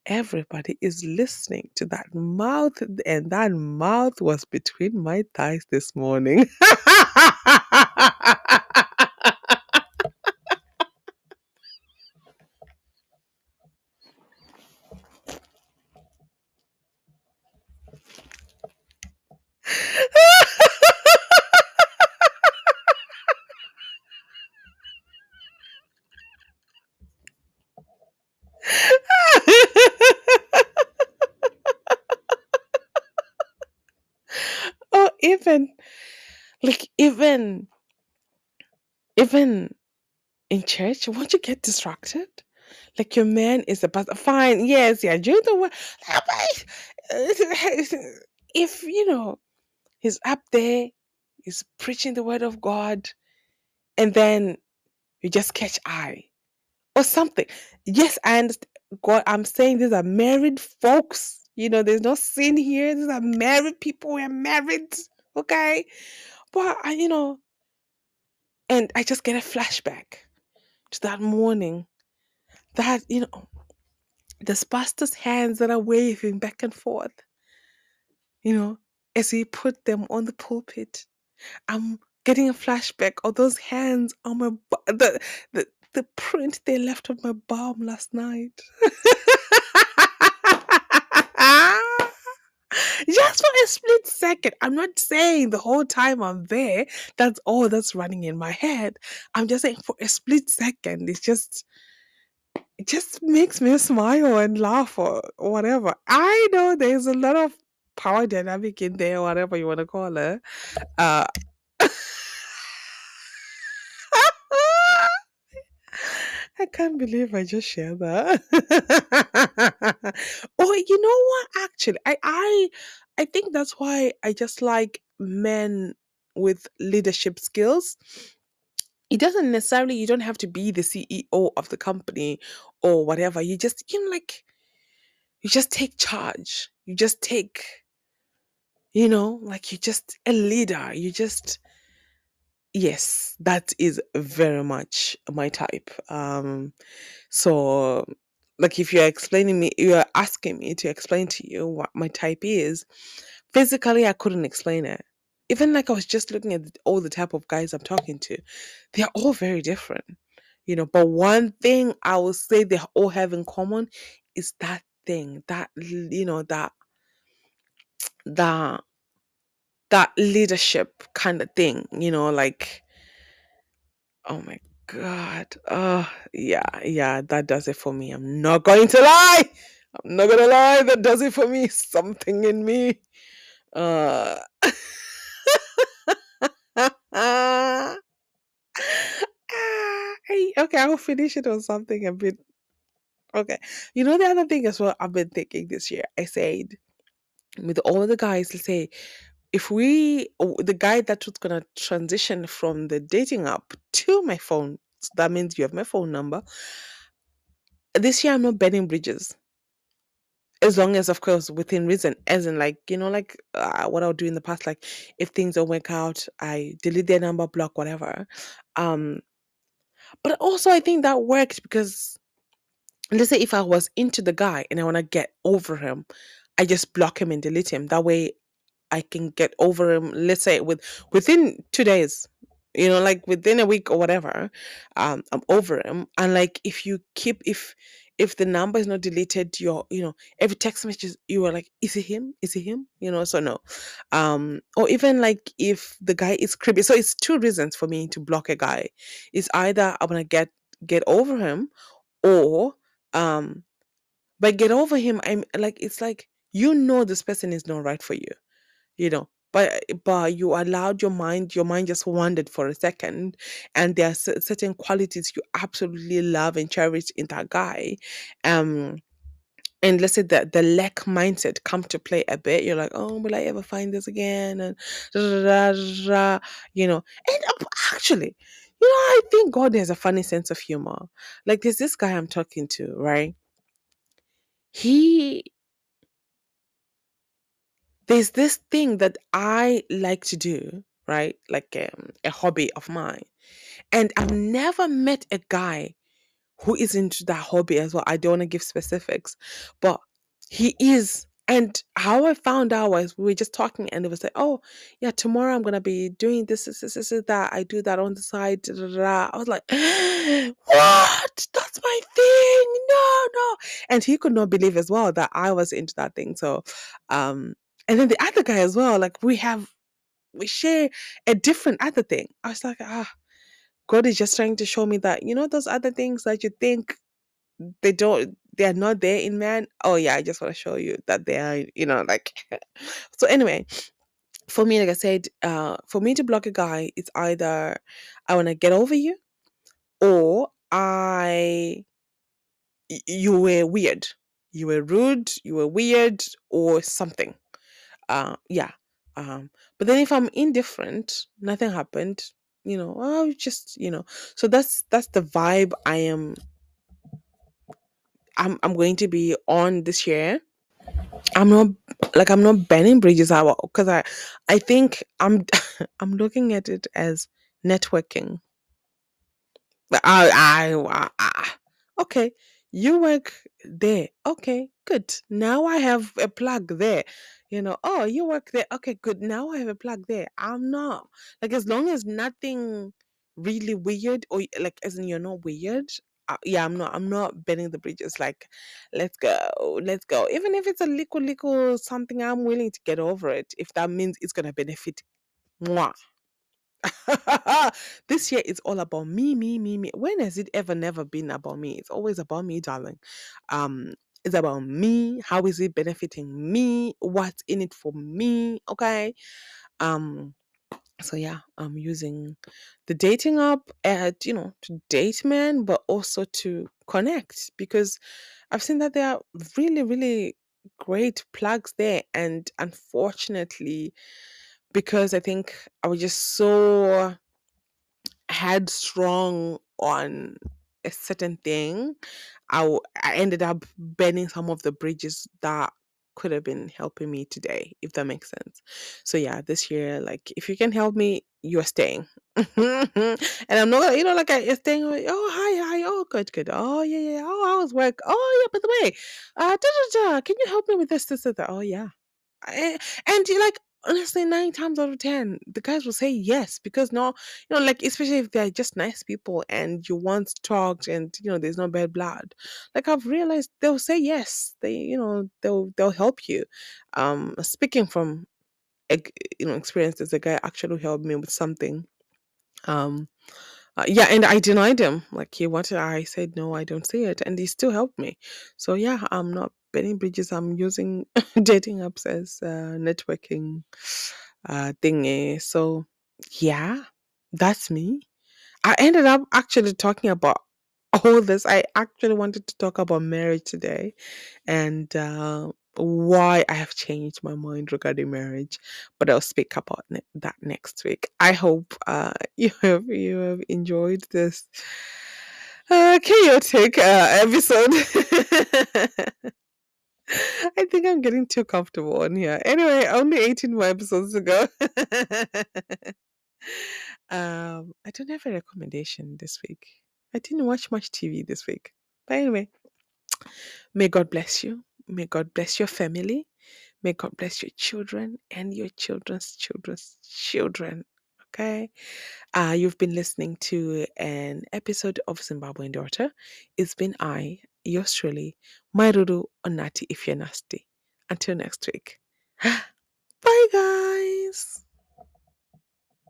everybody is listening to that mouth and that mouth was between my thighs this morning or even like even even in church won't you get distracted? Like your man is about fine yes yeah during the wo- if you know he's up there he's preaching the word of god and then you just catch eye or something. Yes i understand god i'm saying these are married folks you know there's no sin here these are married people we're married okay? But you know and i just get a flashback to that morning that you know There's pastor's hands that are waving back and forth, you know, as he put them on the pulpit. I'm getting a flashback of those hands on my the the the print they left on my bum last night. Just for a split second. I'm not saying the whole time I'm there, that's all that's running in my head. I'm just saying for a split second, it's just it just makes me smile and laugh or whatever. I know there's a lot of power dynamic in there, whatever you want to call it. Uh, I can't believe I just shared that. oh, you know what? Actually, I, I, I think that's why I just like men with leadership skills. It doesn't necessarily. You don't have to be the CEO of the company or whatever. You just, you know, like you just take charge. You just take, you know, like you just a leader. You just yes, that is very much my type. Um so like if you're explaining me you're asking me to explain to you what my type is, physically I couldn't explain it. Even like I was just looking at all the type of guys I'm talking to, they're all very different. You know, but one thing I will say they all have in common is that thing, that you know, that that that leadership kind of thing, you know, like oh my god. Oh yeah, yeah, that does it for me. I'm not going to lie. I'm not gonna lie, that does it for me. Something in me. Uh Ah, I- okay, I'll finish it on something a bit. Okay. You know, the other thing as well I've been thinking this year, I said, with all the guys, let's say, if we, the guy that was to transition from the dating app to my phone, so that means you have my phone number. This year, I'm not burning bridges. As long as, of course, within reason, as in, like, you know, like uh, what I'll do in the past, like, if things don't work out, I delete their number, block, whatever. Um, but also, I think that worked because let's say if I was into the guy and I want to get over him, I just block him and delete him. That way I can get over him, let's say with within two days, you know, like within a week or whatever, um, I'm over him. And like if you keep if if the number is not deleted, your you know, every text message you are like, is it him? Is it him? You know, so no. Um, or even like if the guy is creepy. So it's two reasons for me to block a guy. It's either I wanna get get over him or um by get over him i'm like it's like you know this person is not right for you you know but but you allowed your mind your mind just wandered for a second and there are cer- certain qualities you absolutely love and cherish in that guy um and let's say that the lack mindset come to play a bit you're like oh will i ever find this again? and da, da, you know and actually you know i think god has a funny sense of humor. Like there's this guy i'm talking to right? He there's this thing that I like to do, right? Like um, a hobby of mine. And I've never met a guy who is into that hobby as well. I don't want to give specifics, but he is. And how I found out was we were just talking, and it was like, oh, yeah, tomorrow I'm gonna be doing this, this, this, this, this, that. I do that on the side. da, da, da." I was like, what? That's my thing. No, no. And he could not believe as well that I was into that thing. So, um, and then the other guy as well, like we have, we share a different other thing. I was like, ah, God is just trying to show me that, you know, those other things that you think they don't they are not there in man? Oh yeah i just want to show you that they are you know like so anyway for me like i said uh for me to block a guy it's either i want to get over you or i you were weird. You were rude you were weird or something uh yeah um but then if i'm indifferent nothing happened you know oh just you know so that's that's the vibe i am i'm i'm going to be on this year I'm not like I'm not burning bridges out because I I think I'm I'm looking at it as networking. I, I, I, I okay, you work there. Okay, good. Now I have a plug there. You know, oh, you work there. Okay, good. Now I have a plug there. I'm not like as long as nothing really weird or like as in you're not weird. Uh, yeah, I'm not. I'm not bending the bridges. Like, let's go, let's go. Even if it's a little, little something, I'm willing to get over it if that means it's gonna benefit. Mwah. this year it's all about me, me, me, me. When has it ever never been about me? It's always about me, darling. Um, it's about me. How is it benefiting me? What's in it for me? Okay. Um, so yeah, I'm using the dating app at you know to date men, but also to connect because I've seen that there are really, really great plugs there, and unfortunately, because I think I was just so headstrong on a certain thing, I, w- I ended up burning some of the bridges that could have been helping me today, if that makes sense. So yeah, this year, like if you can help me, you're staying. and I'm not, you know, like I staying. like, Oh hi, hi. Oh good, good. Oh yeah, yeah. Oh how was work? Oh yeah. By the way, uh, da, da, da, can you help me with this, this, and that? Oh yeah. I- and you like honestly, nine times out of ten, the guys will say yes because no, you know, like especially if they're just nice people and you once talked and you know there's no bad blood. Like I've realized they'll say yes. They, you know, they'll they'll help you. Um, speaking from you know experience, there's a guy actually helped me with something. Um, uh, yeah, and I denied him. Like he wanted, I said no, I don't see it, and he still helped me. So yeah, I'm not burning bridges. I'm using dating apps as uh, networking uh, thingy. So yeah, that's me. I ended up actually talking about all this. I actually wanted to talk about marriage today and uh, why I have changed my mind regarding marriage, but I'll speak about ne- that next week. I hope uh, you have you have enjoyed this uh, chaotic uh, episode. I think I'm getting too comfortable on here. Anyway, only 18 more episodes to go. um, I don't have a recommendation this week. I didn't watch much TV this week. But anyway, may God bless you. May God bless your family. May God bless your children and your children's children's children. Okay. Uh, you've been listening to an episode of Zimbabwean Daughter. It's been I, yours truly, Mai Ruru or Natty if you're nasty. Until next week. Bye, guys.